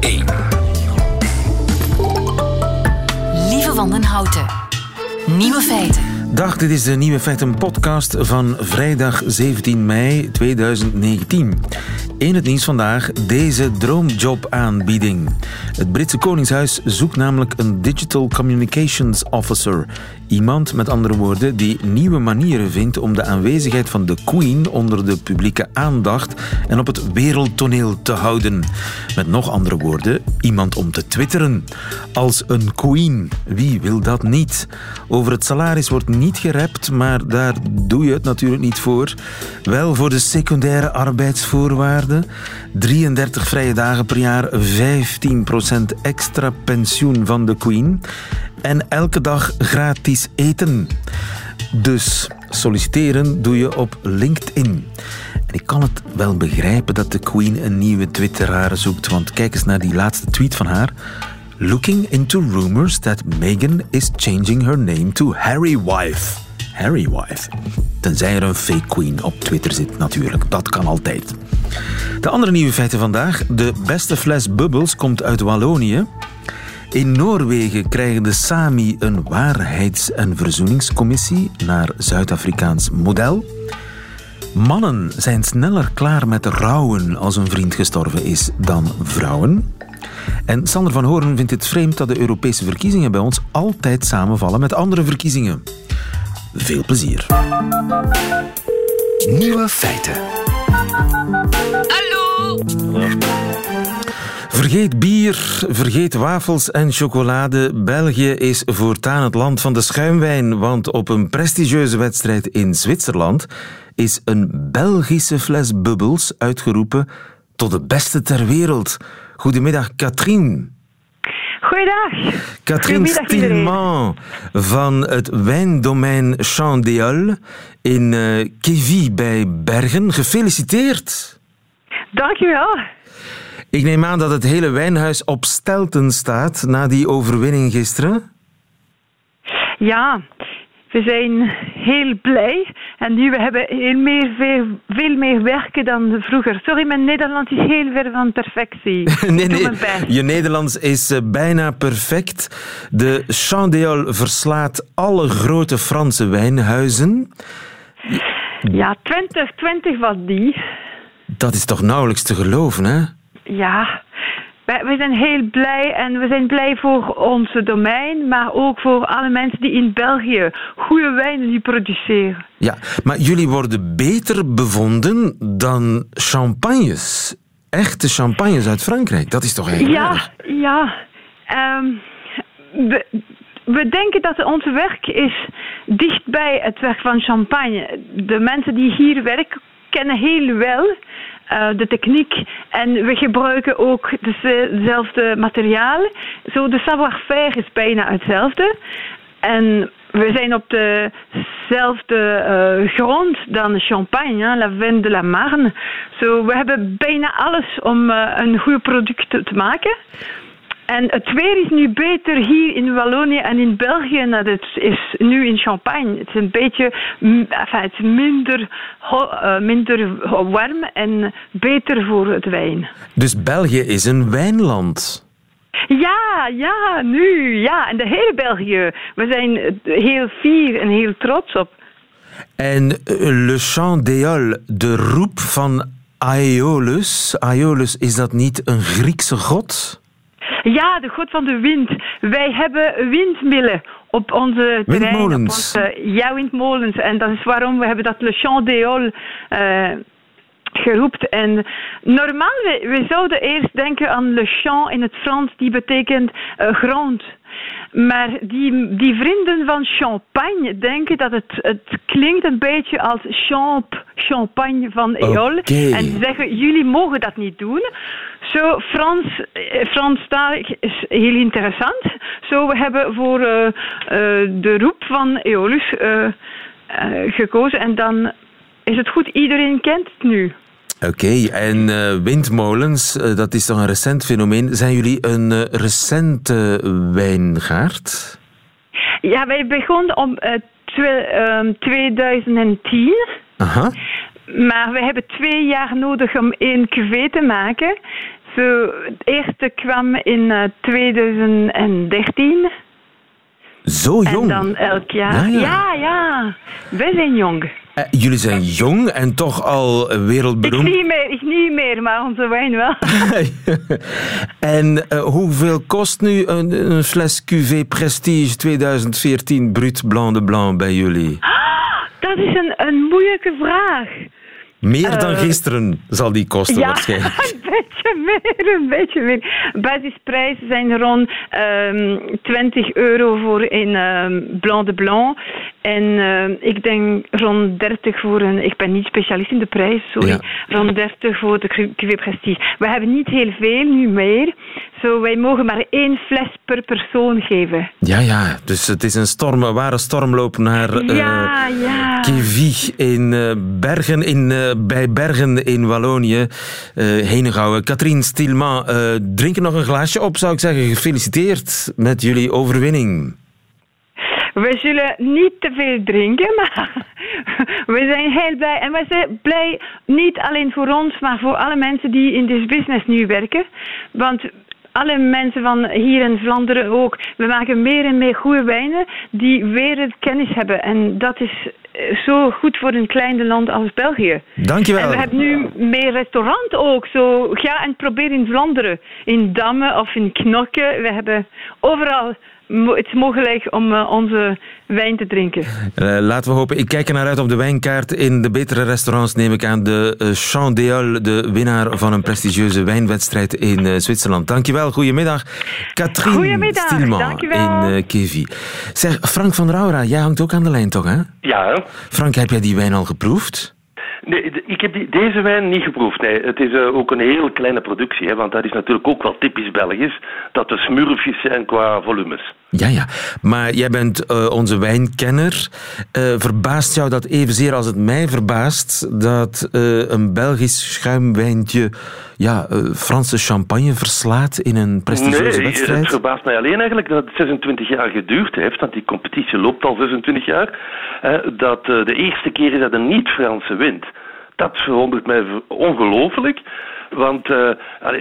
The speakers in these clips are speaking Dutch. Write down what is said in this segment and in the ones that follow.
1. Lieve Wandenhouten. Nieuwe feiten. Dag, dit is de Nieuwe Feiten podcast van vrijdag 17 mei 2019. In het nieuws vandaag deze droomjobaanbieding. Het Britse Koningshuis zoekt namelijk een Digital Communications Officer. Iemand, met andere woorden, die nieuwe manieren vindt om de aanwezigheid van de Queen onder de publieke aandacht en op het wereldtoneel te houden. Met nog andere woorden, iemand om te twitteren. Als een Queen. Wie wil dat niet? Over het salaris wordt niet gerept, maar daar doe je het natuurlijk niet voor. Wel voor de secundaire arbeidsvoorwaarden. 33 vrije dagen per jaar, 15% extra pensioen van de Queen en elke dag gratis eten. Dus solliciteren doe je op LinkedIn. En ik kan het wel begrijpen dat de Queen een nieuwe Twitteraar zoekt, want kijk eens naar die laatste tweet van haar. Looking into rumors that Meghan is changing her name to Harry Wife. Harry Wife. Tenzij er een fake queen op Twitter zit, natuurlijk. Dat kan altijd. De andere nieuwe feiten vandaag. De beste fles Bubbles komt uit Wallonië. In Noorwegen krijgen de Sami een waarheids- en verzoeningscommissie naar Zuid-Afrikaans model. Mannen zijn sneller klaar met rouwen als een vriend gestorven is dan vrouwen. En Sander van Hoorn vindt het vreemd dat de Europese verkiezingen bij ons altijd samenvallen met andere verkiezingen. Veel plezier. Nieuwe feiten. Hallo? Vergeet bier, vergeet wafels en chocolade. België is voortaan het land van de schuimwijn, want op een prestigieuze wedstrijd in Zwitserland is een Belgische fles bubbels uitgeroepen tot de beste ter wereld. Goedemiddag, Katrien. Goeiedag. Katrien. Stilman van het wijndomein Chandéol in uh, Kévy bij Bergen. Gefeliciteerd. Dankjewel. Ik neem aan dat het hele wijnhuis op stelten staat na die overwinning gisteren. Ja, we zijn heel blij. En nu we hebben heel meer, veel, veel meer werken dan vroeger. Sorry, mijn Nederlands is heel ver van perfectie. nee, nee, je Nederlands is eh, bijna perfect. De Chandéol verslaat alle grote Franse wijnhuizen. Ja, 2020 was die. Dat is toch nauwelijks te geloven, hè? Ja, wij, we zijn heel blij en we zijn blij voor onze domein, maar ook voor alle mensen die in België goede wijnen nu produceren. Ja, maar jullie worden beter bevonden dan champagnes. Echte champagnes uit Frankrijk. Dat is toch eigenlijk Ja, ja. Ehm, we, we denken dat ons werk is dicht bij het werk van Champagne. De mensen die hier werken kennen heel wel eh, de techniek en we gebruiken ook dezelfde materialen. Zo, de savoir-faire is bijna hetzelfde. En we zijn op dezelfde eh, grond dan Champagne, la Vin de la Marne. Zo, we hebben bijna alles om eh, een goed product te maken. En het weer is nu beter hier in Wallonië en in België dan het is nu in Champagne. Het is een beetje enfin, het is minder, eh, minder warm en beter voor het wijn. Dus België is een wijnland. Ja, ja, nu, ja. En de hele België. We zijn heel fier en heel trots op. En eh, Le Chant d'Eol, de roep van Aeolus. Aeolus, is dat niet een Griekse god? Ja, de god van de wind. Wij hebben windmillen op onze terrein. op Windmolens. onze- ja, windmolens. En dat is waarom we hebben dat Le Chant d'Eol eh geroept. En normaal, we, we zouden eerst denken aan Le Champ in het Frans, die betekent eh, grond. Maar die, die vrienden van Champagne denken dat het, het klinkt een beetje als champ, champagne van Eol. En ze zeggen, jullie mogen dat niet doen. Zo, Frans, eh, Franstalig is heel interessant. Zo, we hebben voor eh, eh, de roep van Eolus gekozen. En dan is het goed, iedereen kent het nu. Oké, en eh, windmolens, eh, dat is toch een recent fenomeen. Zijn jullie een eh, recente wijngaard? Ja, wij begonnen om twe- ehm, 2010. Aha. Maar we hebben twee jaar nodig om één cuvée te maken. Zo, het eerste kwam in uh, 2013. Zo jong? En dan elk jaar. Ja, ja. ja, Wij zijn jong. Uh, jullie zijn jong en toch al wereldberoemd. Ik niet meer, ik niet meer maar onze wijn wel. en uh, hoeveel kost nu een, een, fles Cuvée Prestige 2014 Brut Blanc de Blanc bij jullie? Ah, dat is een, een moeilijke vraag. Meer dan uh, gisteren zal die kosten ja, waarschijnlijk. een beetje meer, een beetje meer. Basisprijzen zijn rond um, 20 euro voor een um, Blanc de Blanc. En uh, ik denk rond 30 voor een... Ik ben niet specialist in de prijs, sorry. Ja. Rond 30 voor de Cuvée Prestige. We hebben niet heel veel, nu meer. Zo, wij mogen maar één fles per persoon geven. Ja, ja. Dus het is een, storm, een ware stormloop naar uh, ja, ja. Kivy in uh, Bergen, in, uh, bij Bergen in Wallonië. Uh, Henegouwen. Katrien Stielman, drink er nog een glaasje op, zou ik zeggen. Gefeliciteerd met jullie overwinning. We zullen niet te veel drinken, maar we zijn heel blij. En we zijn blij niet alleen voor ons, maar voor alle mensen die in dit business nu werken. Want alle mensen van hier in Vlaanderen ook. We maken meer en meer goede wijnen die wereldkennis hebben. En dat is zo goed voor een klein land als België. Dankjewel. En we hebben nu meer restaurant ook. Zo, ga en probeer in Vlaanderen. In Damme of in Knokke. We hebben overal het is mogelijk om uh, onze wijn te drinken. Uh, laten we hopen. Ik kijk er naar uit op de wijnkaart. In de betere restaurants neem ik aan de uh, Champ de winnaar van een prestigieuze wijnwedstrijd in Zwitserland. Dankjewel. Goedemiddag. Katrien Goedemiddag. Stielman Dankjewel. in Kevi. Zeg, Frank van Raura, jij hangt ook aan de lijn toch, hè? Ja. Frank, heb jij die wijn al geproefd? Nee, ik heb die, deze wijn niet geproefd. Nee. Het is uh, ook een heel kleine productie, hè, want dat is natuurlijk ook wel typisch Belgisch, dat de smurfjes zijn qua volumes. Ja, ja. Maar jij bent uh, onze wijnkenner. Uh, verbaast jou dat evenzeer als het mij verbaast dat een Belgisch schuimwijntje ja, Franse champagne verslaat in een prestigieuze nee, wedstrijd? het verbaast mij alleen eigenlijk dat het 26 jaar geduurd heeft, want die competitie loopt al 26 jaar, dat de eerste keer is dat een niet-Franse wint dat verwondert mij ongelooflijk. Want uh,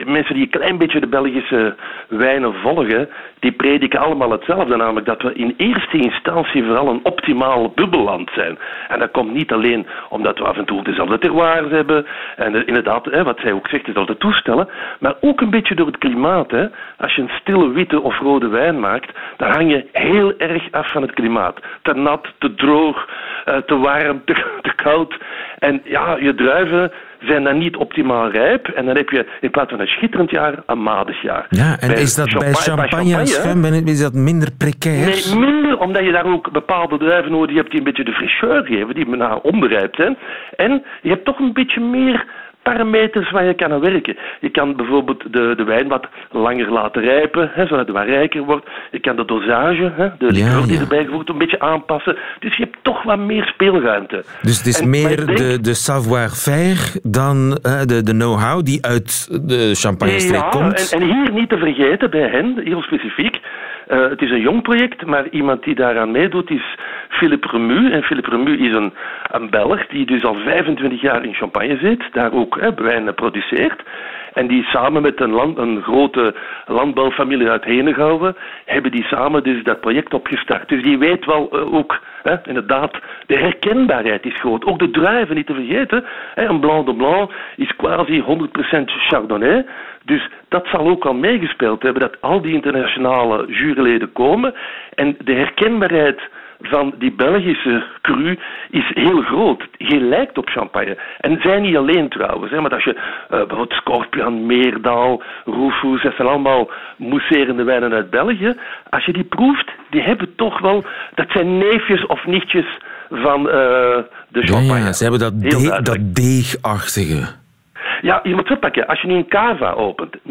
mensen die een klein beetje de Belgische wijnen volgen, die prediken allemaal hetzelfde. Namelijk dat we in eerste instantie vooral een optimaal bubbelland zijn. En dat komt niet alleen omdat we af en toe dezelfde terroirs hebben. En inderdaad, hè, wat zij ook zegt, dezelfde toestellen. Maar ook een beetje door het klimaat. Hè. Als je een stille witte of rode wijn maakt, dan hang je heel erg af van het klimaat. Te nat, te droog, uh, te warm, te, te koud. En ja, je druiven zijn dan niet optimaal rijp. En dan heb je in plaats van een schitterend jaar, een madig jaar. Ja, en bij is dat bij champagne, bij champagne is dat minder precair? Nee, minder, omdat je daar ook bepaalde druiven nodig hebt die een beetje de fraîcheur geven, die naar onberijpt zijn. En je hebt toch een beetje meer parameters waar je kan aan werken. Je kan bijvoorbeeld de, de wijn wat langer laten rijpen, hè, zodat het wat rijker wordt. Je kan de dosage, hè, de liqueur die erbij gevoegd een beetje aanpassen. Dus je hebt toch wat meer speelruimte. Dus het is meer de, de savoir-faire dan uh, de, de know-how die uit de champagne-streek ja, komt? En, en hier niet te vergeten, bij hen, heel specifiek, uh, het is een jong project, maar iemand die daaraan meedoet is Philippe Remu. En Philippe Remu is een, een Belg die dus al 25 jaar in Champagne zit, daar ook hè, wijn produceert. En die samen met een, land, een grote landbouwfamilie uit Henegouwen hebben die samen dus dat project opgestart. Dus die weet wel uh, ook, hè, inderdaad, de herkenbaarheid is groot. Ook de druiven niet te vergeten. Hè, een Blanc de Blanc is quasi 100% Chardonnay. Dus dat zal ook al meegespeeld hebben dat al die internationale juryleden komen. En de herkenbaarheid van die Belgische cru is heel groot. Je lijkt op champagne. En zij niet alleen trouwens. Hè, maar als je uh, bijvoorbeeld Scorpion, Meerdal, Rufus, dat zijn allemaal mousserende wijnen uit België. Als je die proeft, die hebben toch wel... Dat zijn neefjes of nichtjes van uh, de champagne. Ja, ja, ze hebben dat, dat deegachtige. Ja, je moet oppakken. Als je nu een cava opent, 90%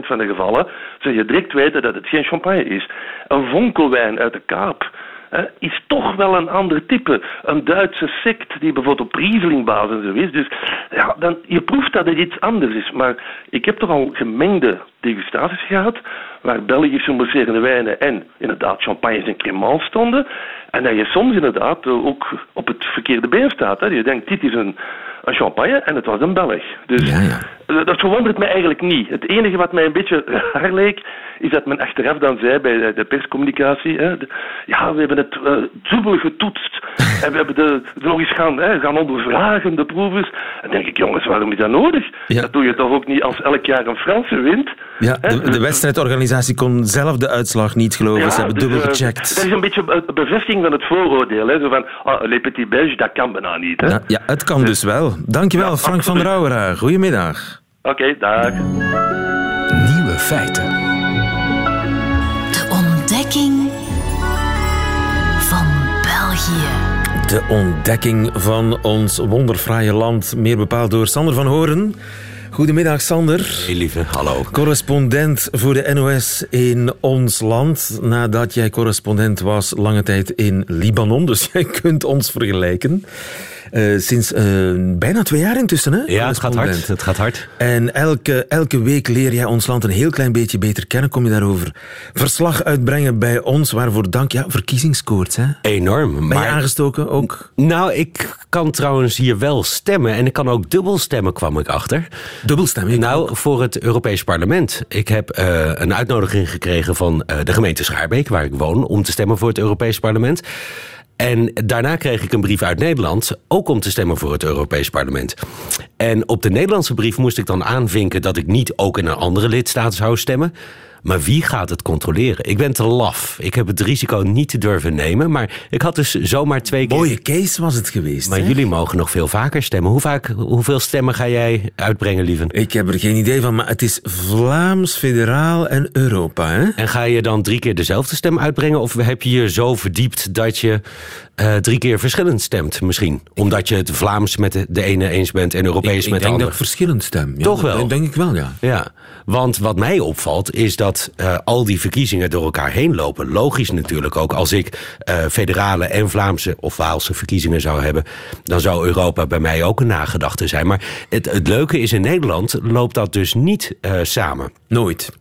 van de gevallen zul je direct weten dat het geen champagne is. Een vonkelwijn uit de Kaap is toch wel een ander type. Een Duitse sect die bijvoorbeeld op Rieslingbasis is. Dus ja, dan, je proeft dat het iets anders is. Maar ik heb toch al gemengde degustaties gehad, waar Belgische mousserende wijnen en inderdaad champagnes en cremants stonden. En dat je soms inderdaad ook op het verkeerde been staat. Hè. Je denkt, dit is een, een champagne en het was een Belg. Dus Ja, ja. eh, dat verwondert mij eigenlijk niet. Het enige wat mij een beetje raar leek, is dat men achteraf dan zei bij de- perscommunicatie, hè, de- ja, we hebben het eh, dubbel getoetst en we hebben de, de nog eens gaan, hè, gaan ondervragen, de proevers. En denk ik, jongens, waarom is dat nodig? Ja. Dat doe je toch ook niet als elk jaar een Franse wint? Ja, Hè, de, de dus- wedstrijdorganisatie kon zelf de uitslag niet geloven. Ze hebben dus, dubbel eh, gecheckt. dat is een beetje een bevestiging van het vooroordeel. Hè? Zo van, ah, les petits Belges, dat kan bijna niet. Hè? Ja, ja, het kan dus wel. Dankjewel, Ja, Frank van der. Rouwera. Goedemiddag. Oké, dag. Nieuwe feiten. De ontdekking van België. De ontdekking van ons wonderfraaie land, meer bepaald door Sander van Horen. Goedemiddag, Sander. Hey lieve, hallo. Correspondent voor de NOS in ons land. Nadat jij correspondent was lange tijd in Libanon. Dus jij kunt ons vergelijken. Eh, sinds eh, bijna twee jaar intussen, hè? Ja, het gaat hard. Het gaat hard. En elke, elke week leer jij ons land een heel klein beetje beter kennen. Kom je daarover verslag uitbrengen bij ons. Waarvoor dank. Ja, verkiezingskoorts, hè? Enorm. Ben je Maar, aangestoken ook? nou, ik kan trouwens hier wel stemmen. En ik kan ook dubbel stemmen, kwam ik achter. Dubbelstem. ik ook. Nou, voor het Europees Parlement. Ik heb eh, een uitnodiging gekregen van de gemeente Schaarbeek, waar ik woon, om te stemmen voor het Europees Parlement. En daarna kreeg ik een brief uit Nederland, ook om te stemmen voor het Europees Parlement. En op de Nederlandse brief moest ik dan aanvinken dat ik niet ook in een andere lidstaat zou stemmen. Maar wie gaat het controleren? Ik ben te laf. Ik heb het risico niet te durven nemen. Maar ik had dus zomaar twee keer. Mooie case was het geweest. Maar hè? jullie mogen nog veel vaker stemmen. Hoe vaak, hoeveel stemmen ga jij uitbrengen, lieven? Ik heb er geen idee van, maar het is Vlaams, federaal en Europa. Hè? En ga je dan drie keer dezelfde stem uitbrengen? Of heb je je zo verdiept dat je eh, drie keer verschillend stemt misschien? Omdat je het Vlaams met de, ene eens bent en Europees ik met de denk dat andere. ik verschillend stem. Ja, Toch dat wel? denk ik wel, ja. Ja, want wat mij opvalt is dat eh, al die verkiezingen door elkaar heen lopen. Logisch natuurlijk ook. Als ik eh, federale en Vlaamse of Waalse verkiezingen zou hebben... dan zou Europa bij mij ook een nagedachte zijn. Maar het, het leuke is, in Nederland loopt dat dus niet samen. Nooit.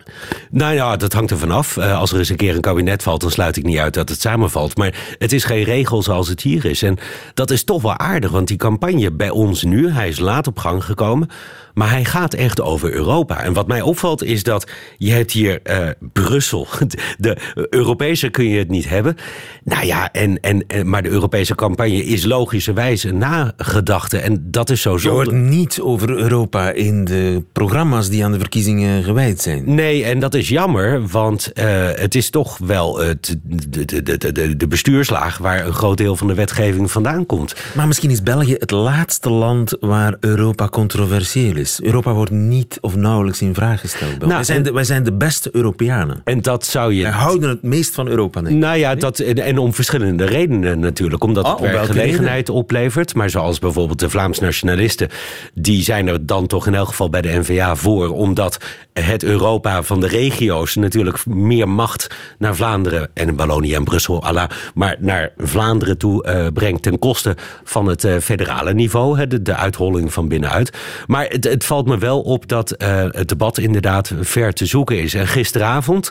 Nou ja, dat hangt er vanaf. Als er eens een keer een kabinet valt, dan sluit ik niet uit dat het samenvalt. Maar het is geen zoals het hier is. En dat is toch wel aardig, want die campagne bij ons nu, hij is laat op gang gekomen. Maar hij gaat echt over Europa. En wat mij opvalt is dat je hebt hier eh, Brussel. De Europese kun je het niet hebben. Nou ja, en, en, maar de Europese campagne is logischerwijs een nagedachte. En dat is zo Je hoort zonde. niet over Europa in de programma's die aan de verkiezingen gewijd zijn. Nee, en dat is jammer, want eh, het is toch wel het, de, de, de, de, de bestuurslaag waar een groot deel van de wetgeving vandaan komt. Maar misschien is België het laatste land waar Europa controversieel is. Europa wordt niet of nauwelijks in vraag gesteld. Nou, wij, zijn de, wij zijn de beste Europeanen. En dat zou je. Wij houden het meest van Europa, denk. Nou ja, dat, en, en om verschillende redenen natuurlijk. Omdat Oh, het om welke werkgelegenheid oplevert. Maar zoals bijvoorbeeld de Vlaams nationalisten. Die zijn er dan toch in elk geval bij de NVA voor. Omdat het Europa van de regio's natuurlijk meer macht naar Vlaanderen. En Wallonië en Brussel, Allah, Maar naar Vlaanderen toe eh, brengt ten koste van het eh, federale niveau. Hè, de, de uitholling van binnenuit. Maar het, het valt me wel op dat eh, het debat inderdaad ver te zoeken is. En gisteravond.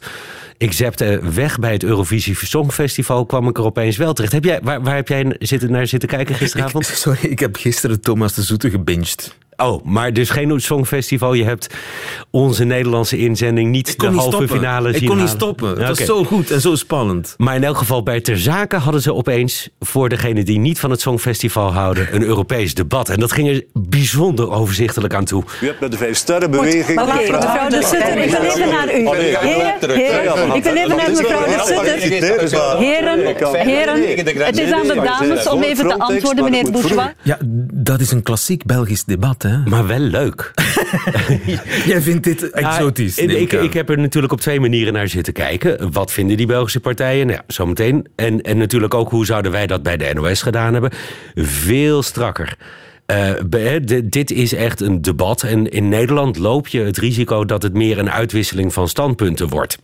Ik zepte weg bij het Eurovisie Songfestival, kwam ik er opeens wel terecht. Heb jij, waar, waar heb jij zitten, naar zitten kijken gisteravond? Sorry, ik heb gisteren Thomas de Zoete gebinged. Oh, maar dus geen Songfestival. Je hebt onze Nederlandse inzending niet Ik de niet halve stoppen. finale Ik zien kon niet halen. stoppen. Het was zo goed en zo spannend. Maar in elk geval bij Ter Zake hadden ze opeens, voor degenen die niet van het Songfestival houden, een Europees debat. En dat ging er bijzonder overzichtelijk aan toe. U hebt met de Vijf Sterrenbeweging... Oké, mevrouw de Sutter, ik wil even naar u. Heren, ik wil even naar mevrouw de Sutter. Heren, heren, het is aan de dames om even te antwoorden, meneer Bourgeois. Ja, dat is een klassiek Belgisch debat, hè? Maar wel leuk. Jij vindt dit exotisch, ik, ik heb er natuurlijk op twee manieren naar zitten kijken. Wat vinden die Belgische partijen? Nou, ja, zometeen. En, en natuurlijk ook hoe zouden wij dat bij de NOS gedaan hebben. Veel strakker. Eh, dit is echt een debat. En in Nederland loop je het risico dat het meer een uitwisseling van standpunten wordt.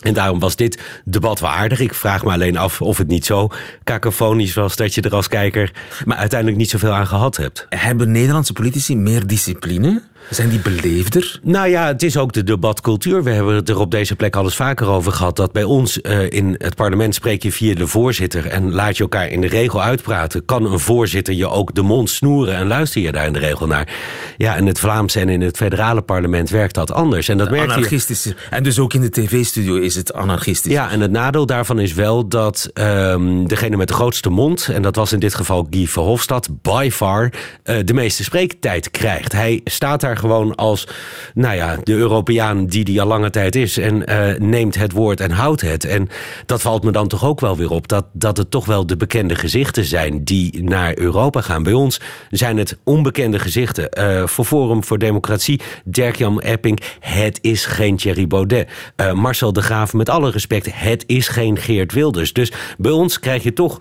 En daarom was dit debat wel aardig. Ik vraag me alleen af of het niet zo kakofonisch was dat je er als kijker maar uiteindelijk niet zoveel aan gehad hebt. Hebben Nederlandse politici meer discipline? Zijn die beleefder? Nou ja, het is ook de debatcultuur. We hebben het er op deze plek al eens vaker over gehad. Dat bij ons uh, in het parlement spreek je via de voorzitter en laat je elkaar in de regel uitpraten. Kan een voorzitter je ook de mond snoeren en luister je daar in de regel naar? Ja, in het Vlaamse en in het federale parlement werkt dat anders. En dat merkt anarchistisch. Je... En dus ook in de tv-studio is het anarchistisch. Ja, en het nadeel daarvan is wel dat um, degene met de grootste mond, en dat was in dit geval Guy Verhofstadt, by far uh, de meeste spreektijd krijgt. Hij staat daar gewoon als nou ja, de Europeaan die die al lange tijd is. En uh, neemt het woord en houdt het. En dat valt me dan toch ook wel weer op. Dat, dat het toch wel de bekende gezichten zijn die naar Europa gaan. Bij ons zijn het onbekende gezichten. Uh, voor Forum voor Democratie, Dirk-Jan Epping. Het is geen Thierry Baudet. Uh, Marcel de Graaf, met alle respect. Het is geen Geert Wilders. Dus bij ons krijg je toch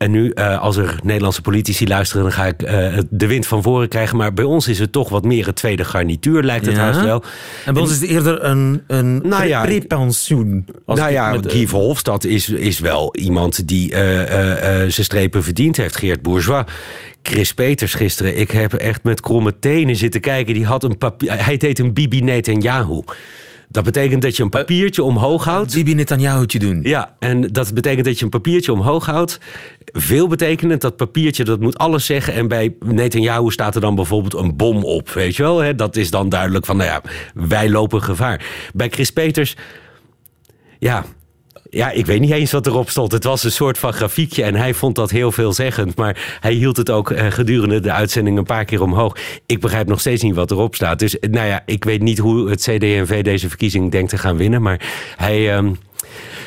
en nu, uh, als er Nederlandse politici luisteren, dan ga ik uh, de wind van voren krijgen. Maar bij ons is het toch wat meer een tweede garnituur, lijkt het ja. haast wel. En bij ons is het eerder een, een nou ja, prepensioen. Nou ja, met, Guy Verhofstadt is, is wel iemand die uh, zijn strepen verdiend heeft. Geert Bourgeois. Chris Peters gisteren, ik heb echt met kromme tenen zitten kijken. Die had een papier, hij deed een Bibi Netanyahu. Dat betekent dat je een papiertje omhoog houdt. Bibi Netanyahu'tje doen. Ja, en dat betekent dat je een papiertje omhoog houdt. Veel betekenend, dat papiertje dat moet alles zeggen. En bij Netanyahu staat er dan bijvoorbeeld een bom op, weet je wel. Dat is dan duidelijk van, nou ja, wij lopen gevaar. Bij Chris Peters, ja, ja, ik weet niet eens wat erop stond. Het was een soort van grafiekje en hij vond dat heel veelzeggend. Maar hij hield het ook eh, gedurende de uitzending een paar keer omhoog. Ik begrijp nog steeds niet wat erop staat. Dus nou ja, ik weet niet hoe het CD&V deze verkiezing denkt te gaan winnen. Maar hij... Um,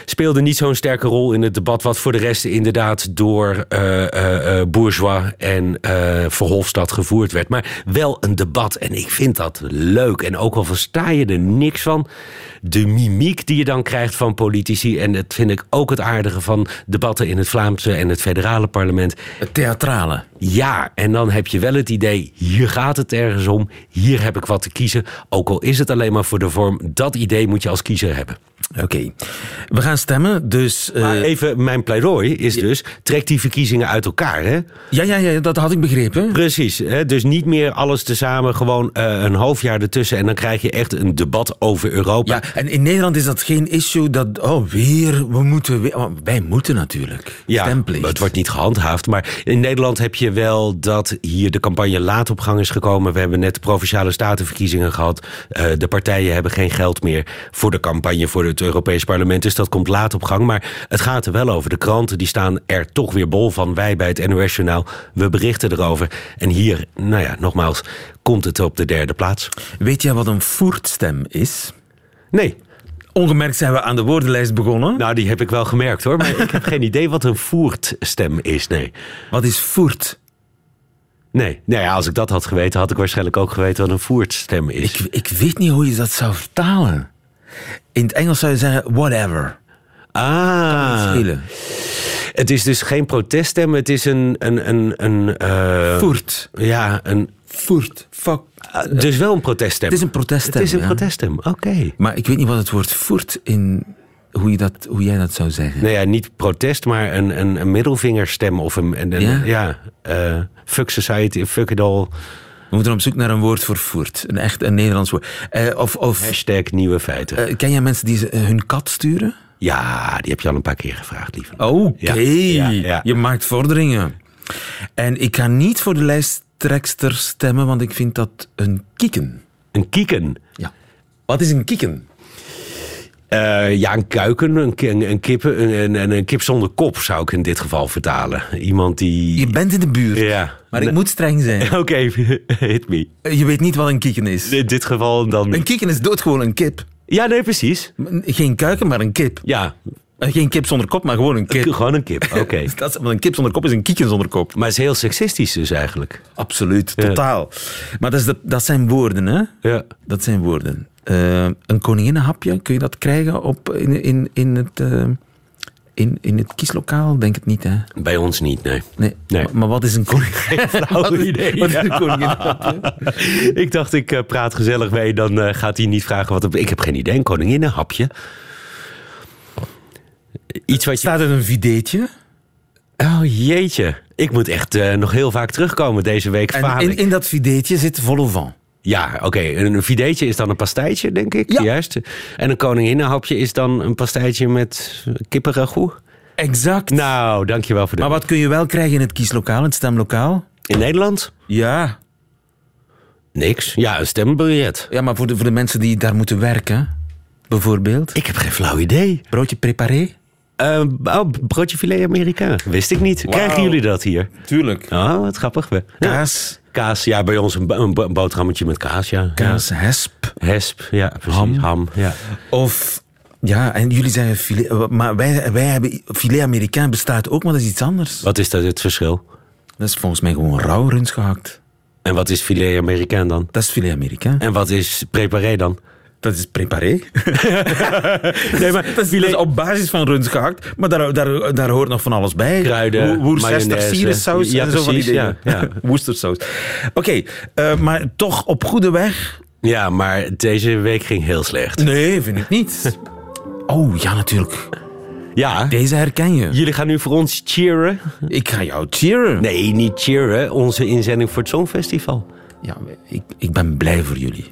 speelde niet zo'n sterke rol in het debat... wat voor de rest inderdaad door uh, uh, Bourgeois en Verhofstadt gevoerd werd. Maar wel een debat en ik vind dat leuk. En ook al versta je er niks van de mimiek die je dan krijgt van politici. En dat vind ik ook het aardige van debatten in het Vlaamse en het federale parlement. Het theatrale. Ja, en dan heb je wel het idee, hier gaat het ergens om. Hier heb ik wat te kiezen. Ook al is het alleen maar voor de vorm. Dat idee moet je als kiezer hebben. Oké, we gaan stemmen, dus... Uh... Maar even, mijn pleidooi is dus, trek die verkiezingen uit elkaar, hè? Ja, ja, ja dat had ik begrepen. Precies, hè? dus niet meer alles tezamen, gewoon uh, een half jaar ertussen... en dan krijg je echt een debat over Europa. Ja, en in Nederland is dat geen issue dat, oh, weer, we moeten weer... Oh, wij moeten natuurlijk, ja, Stemplicht. het wordt niet gehandhaafd, maar in Nederland heb je wel dat hier de campagne laat op gang is gekomen. We hebben net de Provinciale Statenverkiezingen gehad. Uh, de partijen hebben geen geld meer voor de campagne voor het Europees Parlement. Dus dat komt laat op gang. Maar het gaat er wel over. De kranten die staan er toch weer bol van. Wij bij het NOS Journaal, we berichten erover. En hier, nou ja, nogmaals, komt het op de derde plaats. Weet jij wat een voertstem is? Nee. Ongemerkt zijn we aan de woordenlijst begonnen. Nou, die heb ik wel gemerkt hoor. Maar ik heb geen idee wat een voertstem is, nee. Wat is voert? Nee, nee, als ik dat had geweten, had ik waarschijnlijk ook geweten wat een voertstem is. Ik, ik weet niet hoe je dat zou vertalen. In het Engels zou je zeggen whatever. Ah. Het is dus geen proteststem, het is een... een, een, een uh, Voert. Ja, een... Voert. Fuck. Uh, dus wel een proteststem. Het is een proteststem. Het is een ja. proteststem, oké. Maar ik weet niet wat het woord voert in hoe, je dat, hoe jij dat zou zeggen. Nou ja, niet protest, maar een, een, een middelvingerstem of een, een, een ja, ja uh, fuck society, fuck it all. We moeten op zoek naar een woord voor voert. Een echt een Nederlands woord. Uh, of, of, Hashtag nieuwe feiten. Uh, ken jij mensen die uh, hun kat sturen? Ja, die heb je al een paar keer gevraagd, lieve. Oké, okay. ja, ja, je maakt vorderingen. En ik ga niet voor de lijsttrekster stemmen, want ik vind dat een kieken. Een kieken? Ja. Wat is een kieken? Uh, ja, een kuiken, een, een, kip, een, een, een, kip zonder kop zou ik in dit geval vertalen. Iemand die... Je bent in de buurt, ja. maar ik moet streng zijn. Oké, okay, hit me. Je weet niet wat een kieken is. In dit geval dan... Een kieken is doodgewoon een kip. Ja, nee, precies. Geen kuiken, maar een kip. Ja. Geen kip zonder kop, maar gewoon een kip. Gewoon een kip, oké. Okay. een kip zonder kop is een kieken zonder kop. Maar het is heel seksistisch dus eigenlijk. Absoluut, totaal. Maar dat, is dat zijn woorden, hè? Ja. Dat zijn woorden. Uh, een koninginnenhapje, kun je dat krijgen op, in, in, in, het, uh, in, in het kieslokaal? Denk het niet, hè? Bij ons niet, nee. nee. nee. Maar wat is een idee. Wat is een koninginnenhapje? ik dacht, ik uh, praat gezellig mee, dan gaat hij niet vragen wat... Ik heb geen idee, een koninginnenhapje? Iets wat je... Staat er een videetje? Oh jeetje. Ik moet echt uh, nog heel vaak terugkomen deze week. En in, in dat videetje zit vol. Ja, oké. Een fideetje is dan een pastijtje, denk ik. Ja. Juist. En een koninginnenhapje is dan een pastijtje met kippenragout. Exact. Nou, dankjewel voor de... Maar wat kun je wel krijgen in het kieslokaal, het stemlokaal? In Nederland? Ja. Niks. Ja, een stembiljet. Ja, maar voor de, voor de mensen die daar moeten werken, bijvoorbeeld. Ik heb geen flauw idee. Broodje préparé? Eh, oh, broodje filet Amerikaan. Wist ik niet. Krijgen jullie dat hier? Tuurlijk. Oh, wat grappig. Ja. Kaas, ja, bij ons een, een bo- boterhammetje met kaas, ja. kaas, hesp. Ja. Hesp, ja, precies. Ham. Ham, ja. Of, ja, en jullie zeggen filet, maar wij, wij hebben, filet Amerikaan bestaat ook, maar dat is iets anders. Wat is dat het verschil? Dat is volgens mij gewoon rauw runs gehakt. En wat is filet Amerikaan dan? Dat is filet Amerikaan. En wat is préparé dan? Dat is préparé. Nee, maar Dat is, dat is op basis van runs gehakt, maar daar, daar, daar hoort nog van alles bij. Kruiden, Wo- Worcester mayonaise. sierensaus Ja, en zo van die dingen. ja, ja. Worcestersaus. Oké, eh, maar toch op goede weg? Ja, maar deze week ging heel slecht. Nee, vind ik niet. Oh, ja, natuurlijk. Ja, Deze herken je. jullie gaan nu voor ons cheeren. Ik ga jou cheeren. Nee, niet cheeren. Onze inzending voor het Songfestival. Ja, ik, ik ben blij voor jullie.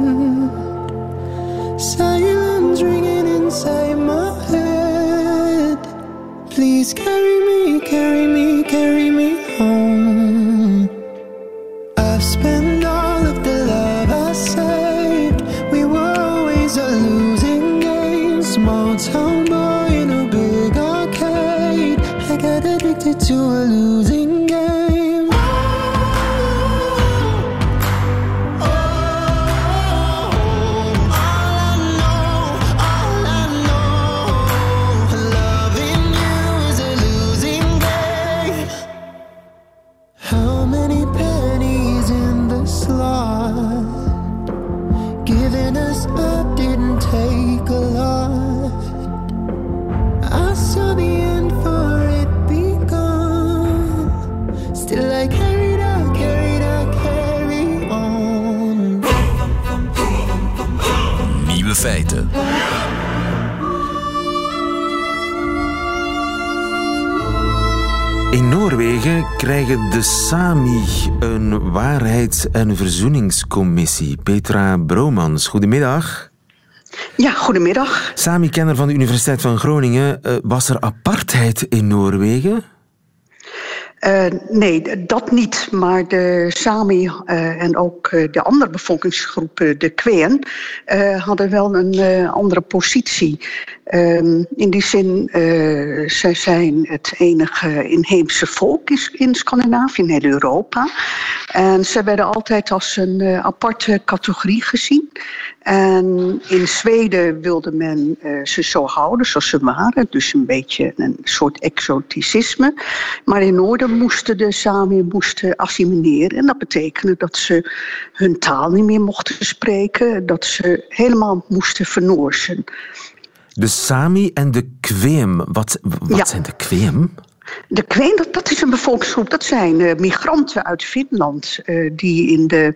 Silence ringing inside my head. Please carry me, carry me, carry me home. I've spent all of the love I saved. We were always a losing game. Small town boy in a big arcade. I got addicted to a De Sami een waarheids- en verzoeningscommissie. Petra Bromans, goedemiddag. Ja, goedemiddag. Sami-kenner van de Universiteit van Groningen. Eh, was er apartheid in Noorwegen? Eh, nee, dat niet. Maar de Sami eh, en ook de andere bevolkingsgroepen, de Kween, hadden wel een andere positie. Ehm, in die zin, uh, zij zijn het enige inheemse volk in, in Scandinavië, in heel Europa. En ze werden altijd als een uh, aparte categorie gezien. En in Zweden wilde men uh, ze zo houden zoals ze waren. Dus een beetje een soort exoticisme. Maar in Noorden moesten de Sami moesten assimileren. En dat betekende dat ze hun taal niet meer mochten spreken. Dat ze helemaal moesten vernoorsen. De Sami en de Kweem. Wat, wat ja. zijn de Kweem? De Kween, dat, dat, is een bevolkingsgroep. Dat zijn uh, migranten uit Finland uh, die in de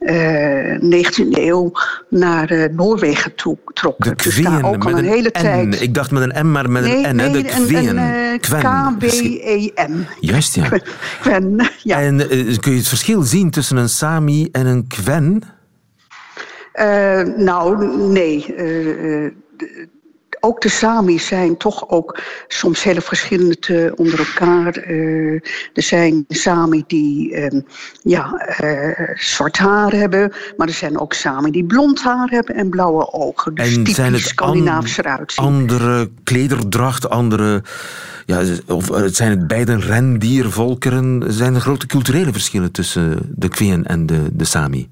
uh, 19e eeuw naar Noorwegen toe trokken. De dus daar ook al een, een hele N. tijd. Ik dacht met een M, maar met nee, een N. Nee, de Kween. een, een K-W-E-M. Juist, ja. Kwen, ja. En kun je het verschil zien tussen een Sami en een Kwen? nou, nee. De, ook de Sami zijn toch ook soms hele verschillend uh, onder elkaar. Uh, er zijn Sami die uh, ja, zwart haar hebben, maar er zijn ook Sami die blond haar hebben en blauwe ogen. Dus en typisch zijn het eruit zien. Andere klederdracht, andere. Ja, of zijn het beide rendiervolkeren? Zijn er grote culturele verschillen tussen de Kween en de, de Sami?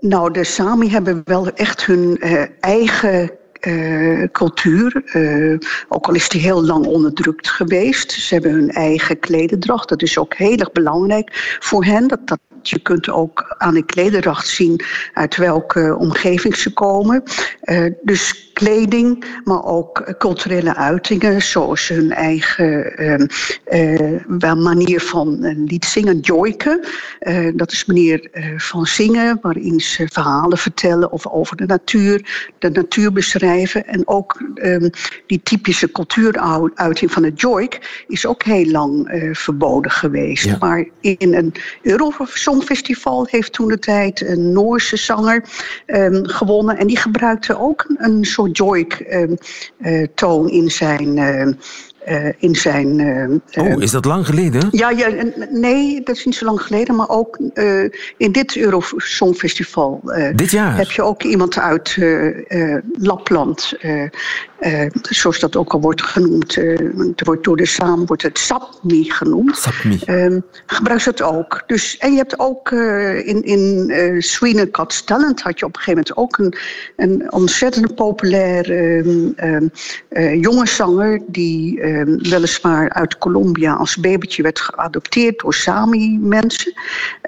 nou, de Sami hebben wel echt hun eigen uh, cultuur. Uh, ook al is die heel lang onderdrukt geweest. Ze hebben hun eigen klededracht. Dat is ook heel erg belangrijk voor hen. Dat, dat, je kunt ook aan de klederdracht zien uit welke omgeving ze komen. Uh, dus kleding, maar ook culturele uitingen, zoals hun eigen uh, manier van lied zingen, joiken. Dat is manier van zingen, waarin ze verhalen vertellen of over de natuur, de natuur beschrijven. En ook um, die typische cultuuruiting van het joik is ook heel lang verboden geweest. Ja. Maar in een Eurosongfestival heeft toen de tijd een Noorse zanger um, gewonnen. En die gebruikte ook een soort joik-toon in zijn uh, in zijn. Uh, oh, is dat lang geleden? Ja, ja, nee, dat is niet zo lang geleden. Maar ook uh, in dit Eurosongfestival. dit jaar? Heb je ook iemand uit Lapland. Zoals dat ook al wordt genoemd. het wordt door de samen wordt het Sapmi genoemd. Sapmi. gebruik ze het ook. Dus, en je hebt ook in, in Sweden Got Talent had je op een gegeven moment ook een, een ontzettend populaire jonge zanger die uh, weliswaar uit Colombia als babytje werd geadopteerd door Sami-mensen.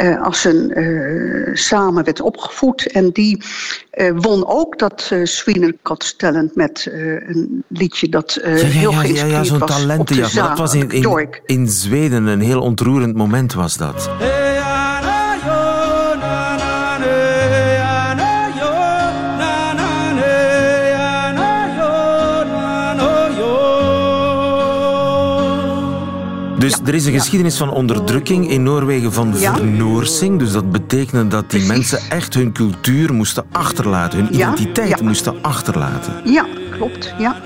Uh, als een uh, samen werd opgevoed. En die won ook dat uh, Sweden Got Talent met een liedje dat ja, ja, heel ja, geïnspireerd ja, ja, zo'n talentenjacht. Dat was in, in, in, Zweden een heel ontroerend moment was dat. Hey. Dus er is een geschiedenis van onderdrukking in Noorwegen van ja. vernoorsing. Dus dat betekende dat die mensen echt hun cultuur moesten achterlaten, hun identiteit moesten achterlaten. Ja, klopt. Ja.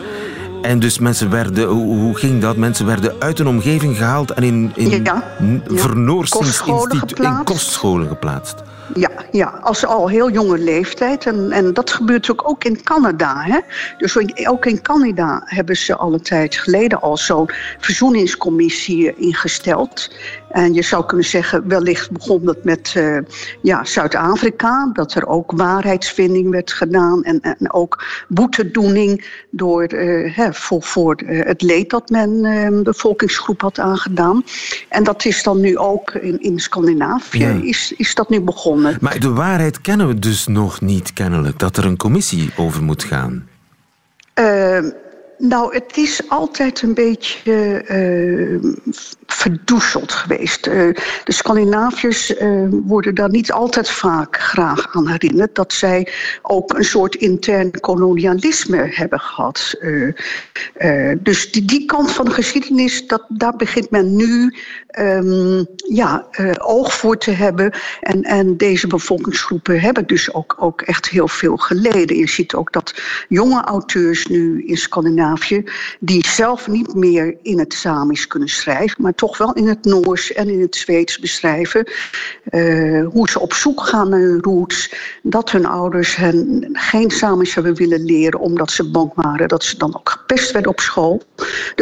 En dus mensen werden, hoe, ging dat? Mensen werden uit hun omgeving gehaald en in, in ja, in kostscholen geplaatst. Ja, ja, als al heel jonge leeftijd. En, en dat gebeurt ook, ook in Canada. Hè? Dus ook in Canada hebben ze al een tijd geleden al zo'n verzoeningscommissie ingesteld. En je zou kunnen zeggen, wellicht begon dat met uh, ja, Zuid-Afrika, dat er ook waarheidsvinding werd gedaan en, en ook boetedoening door, uh, hè, voor, voor uh, het leed dat men de bevolkingsgroep had aangedaan. En dat is dan nu ook in, in Scandinavië ja. is, is dat nu begonnen. Maar de waarheid kennen we dus nog niet kennelijk, dat er een commissie over moet gaan. Nou, het is altijd een beetje uh, verdoezeld geweest. Uh, de Scandinaviërs uh, worden daar niet altijd vaak graag aan herinnerd... dat zij ook een soort intern kolonialisme hebben gehad. dus die, die kant van de geschiedenis, dat, daar begint men nu um, ja, oog voor te hebben. En, en deze bevolkingsgroepen hebben dus ook, ook echt heel veel geleden. Je ziet ook dat jonge auteurs nu in Scandinavië die zelf niet meer in het Samisch kunnen schrijven, maar toch wel in het Noors en in het Zweeds beschrijven. Uh, hoe ze op zoek gaan naar hun roots. Dat hun ouders hen geen Samisch hebben willen leren omdat ze bang waren dat ze dan ook gepest werden op school.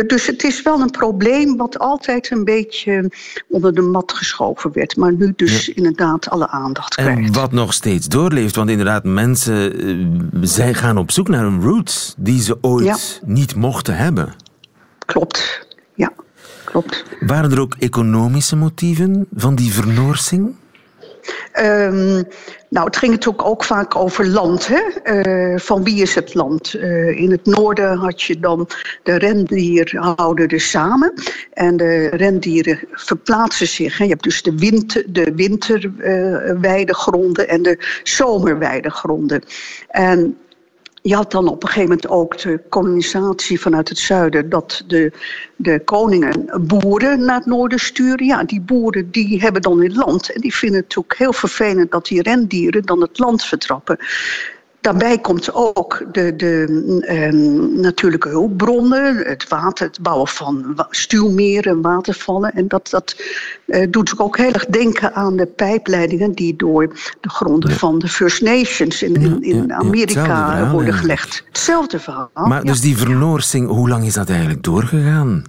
Dus het is wel een probleem wat altijd een beetje onder de mat geschoven werd, maar nu dus inderdaad alle aandacht krijgt. En wat nog steeds doorleeft, want inderdaad, mensen uh, zij gaan op zoek naar hun roots die ze ooit ja niet mochten hebben. Klopt, ja, klopt. Waren er ook economische motieven van die vernoorsing? Um, nou, het ging natuurlijk ook vaak over land. Hè? Uh, van wie is het land? Uh, in het noorden had je dan de rendierhouders samen. En de rendieren verplaatsen zich. Hè? Je hebt dus de, winter, de winterweidegronden en de zomerweidegronden. En je had dan op een gegeven moment ook de kolonisatie vanuit het zuiden... dat de, de koningen boeren naar het noorden sturen. Ja, die boeren die hebben dan het land. En die vinden het ook heel vervelend dat die rendieren dan het land vertrappen. Daarbij komt ook de, de um, natuurlijke hulpbronnen, het water, het bouwen van stuwmeren, watervallen. En dat, dat uh, doet ook heel erg denken aan de pijpleidingen die door de gronden van de First Nations in, in, in Amerika worden gelegd. Hetzelfde verhaal. Maar dus die vernoorsing, hoe lang is dat eigenlijk doorgegaan?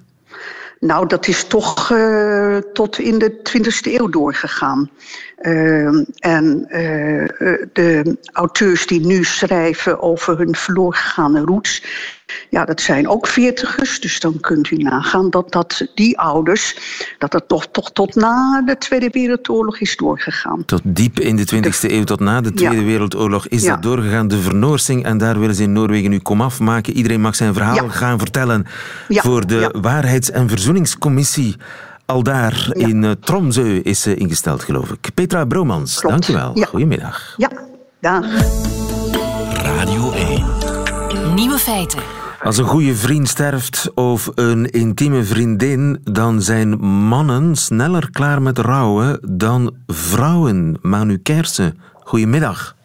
Nou, dat is toch uh, tot in de 20e eeuw doorgegaan. Uh, en uh, de auteurs die nu schrijven over hun verloren roots, ja, dat zijn ook veertigers. Dus dan kunt u nagaan dat, dat die ouders, dat het toch, toch tot na de Tweede Wereldoorlog is doorgegaan. Tot diep in de 20e eeuw, tot na de Tweede ja. Wereldoorlog is ja. dat doorgegaan. De vernoorsing, en daar willen ze in Noorwegen nu komaf maken. Iedereen mag zijn verhaal ja. gaan vertellen voor de Waarheids- en Verzoeningscommissie. Al daar in uh, Tromsø is ze ingesteld, geloof ik. Petra Bromans, dank u wel. Goedemiddag. Ja, dag. Radio 1. Nieuwe feiten. Als een goede vriend sterft of een intieme vriendin, dan zijn mannen sneller klaar met rouwen dan vrouwen. Manu Kersen, goedemiddag.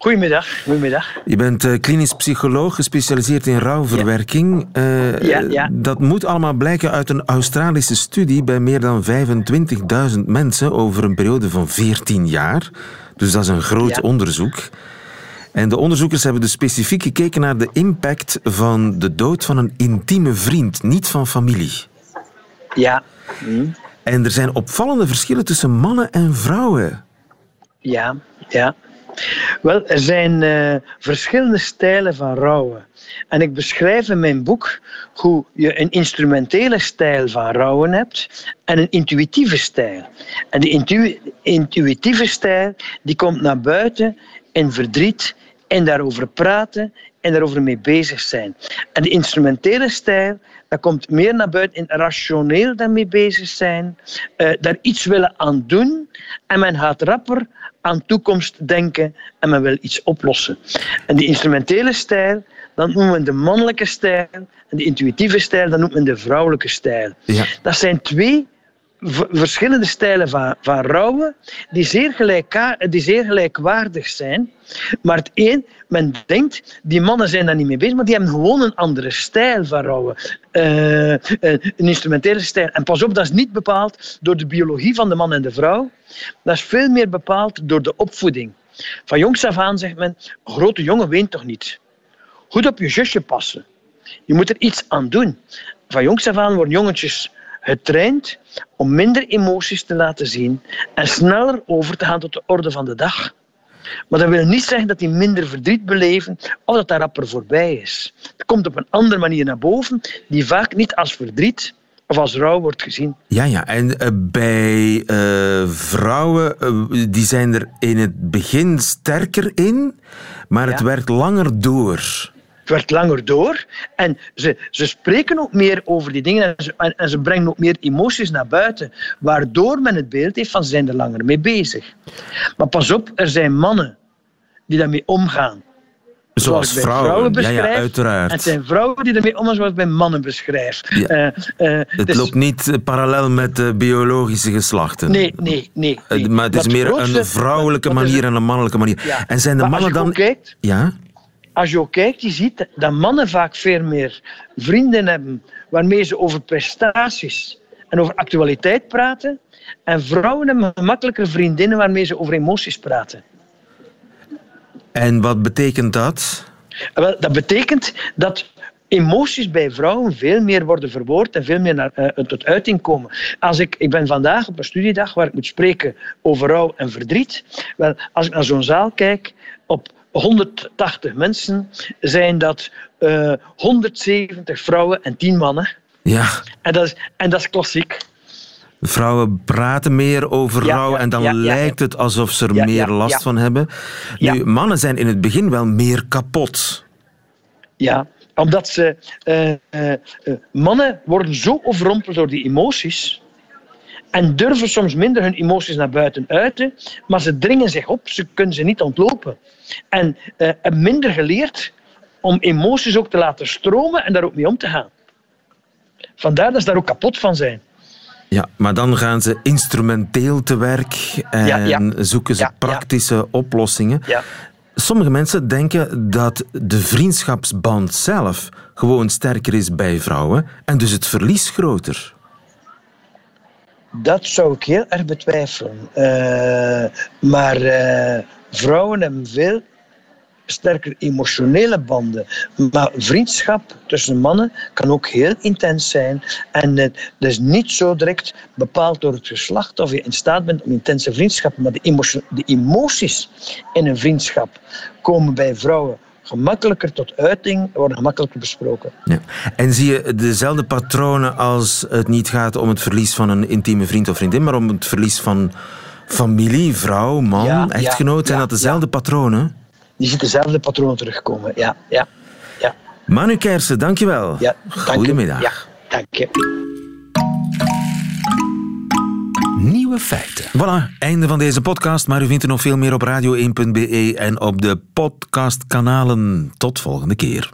Goedemiddag, goedemiddag. Je bent uh, klinisch psycholoog, gespecialiseerd in rouwverwerking. Ja. Uh, ja, ja. Dat moet allemaal blijken uit een Australische studie bij meer dan 25.000 mensen over een periode van 14 jaar. Dus dat is een groot onderzoek. En de onderzoekers hebben dus specifiek gekeken naar de impact van de dood van een intieme vriend, niet van familie. Ja. Hm. En er zijn opvallende verschillen tussen mannen en vrouwen. Ja, ja. Wel, er zijn uh, verschillende stijlen van rouwen. En ik beschrijf in mijn boek hoe je een instrumentele stijl van rouwen hebt en een intuïtieve stijl. En intu intuïtieve stijl die komt naar buiten in verdriet en daarover praten en daarover mee bezig zijn. En de instrumentele stijl, dat komt meer naar buiten in rationeel daarmee bezig zijn, uh, daar iets willen aan doen en men gaat rapper aan toekomst denken en men wil iets oplossen. En die instrumentele stijl, dat noemen we de mannelijke stijl en de intuïtieve stijl, dat noemen we de vrouwelijke stijl. Ja. Dat zijn twee verschillende stijlen van, van rouwen die zeer, die zeer gelijkwaardig zijn. Maar het een, men denkt, die mannen zijn daar niet mee bezig, maar die hebben gewoon een andere stijl van rouwen. Uh, een instrumentele stijl. En pas op, dat is niet bepaald door de biologie van de man en de vrouw. Dat is veel meer bepaald door de opvoeding. Van jongs af aan zegt men, grote jongen weent toch niet? Goed op je zusje passen. Je moet er iets aan doen. Van jongs af aan worden jongetjes getraind om minder emoties te laten zien en sneller over te gaan tot de orde van de dag. Maar dat wil niet zeggen dat die minder verdriet beleven of dat dat rapper voorbij is. Het komt op een andere manier naar boven, die vaak niet als verdriet of als rouw wordt gezien. Ja, ja. En uh, bij uh, vrouwen, uh, die zijn er in het begin sterker in, maar het werkt langer door werd langer door. En ze, ze spreken ook meer over die dingen en ze, en, ze brengen ook meer emoties naar buiten. Waardoor men het beeld heeft van ze zijn er langer mee bezig. Maar pas op, er zijn mannen die daarmee omgaan. Zoals vrouwen, vrouwen beschrijf. Ja, ja, uiteraard. En het zijn vrouwen die ermee omgaan zoals ik bij mannen beschrijf. Ja. Uh, uh, het dus... loopt niet parallel met de biologische geslachten. Nee, nee, nee. nee. Maar het is meer grootste, een vrouwelijke manier en een mannelijke manier. En zijn de maar mannen dan... Kijkt, ja? Als je ook kijkt, je ziet dat mannen vaak veel meer vrienden hebben waarmee ze over prestaties en over actualiteit praten. En vrouwen hebben gemakkelijker vriendinnen waarmee ze over emoties praten. En wat betekent dat? Wel, dat betekent dat emoties bij vrouwen veel meer worden verwoord en veel meer naar, uh, tot uiting komen. Als ik, ik ben vandaag op een studiedag waar ik moet spreken over rouw en verdriet. Wel, als ik naar zo'n zaal kijk, op 180 mensen zijn dat uh, 170 vrouwen en 10 mannen. Ja. En dat is, en dat is klassiek. Vrouwen praten meer over Ja, rouw en dan ja, ja, lijkt het alsof ze er meer last van hebben. Nu, mannen zijn in het begin wel meer kapot. Ja, omdat ze, eh, eh, eh, mannen worden zo overrompeld door die emoties en durven soms minder hun emoties naar buiten uiten, maar ze dringen zich op, ze kunnen ze niet ontlopen. En hebben minder geleerd om emoties ook te laten stromen en daar ook mee om te gaan. Vandaar dat ze daar ook kapot van zijn. Ja, maar dan gaan ze instrumenteel te werk en Ja, ja. zoeken ze Ja, praktische oplossingen. Ja. Sommige mensen denken dat de vriendschapsband zelf gewoon sterker is bij vrouwen en dus het verlies groter. Dat zou ik heel erg betwijfelen. Eh, maar eh, vrouwen hebben veel sterker emotionele banden. Maar vriendschap tussen mannen kan ook heel intens zijn. En het is niet zo direct bepaald door het geslacht of je in staat bent om intense vriendschappen. Maar de emoties in een vriendschap komen bij vrouwen gemakkelijker tot uiting, worden gemakkelijker besproken. Ja. En zie je dezelfde patronen als het niet gaat om het verlies van een intieme vriend of vriendin, maar om het verlies van familie, vrouw, man, echtgenoot? Zijn dat dezelfde patronen? Je ziet dezelfde patronen terugkomen, ja. ja, ja. Manu Kersen, dankjewel. Ja, Goedemiddag. Ja, dank je. Nieuwe feiten. Voilà, einde van deze podcast. Maar u vindt er nog veel meer op radio1.be en op de podcastkanalen. Tot volgende keer.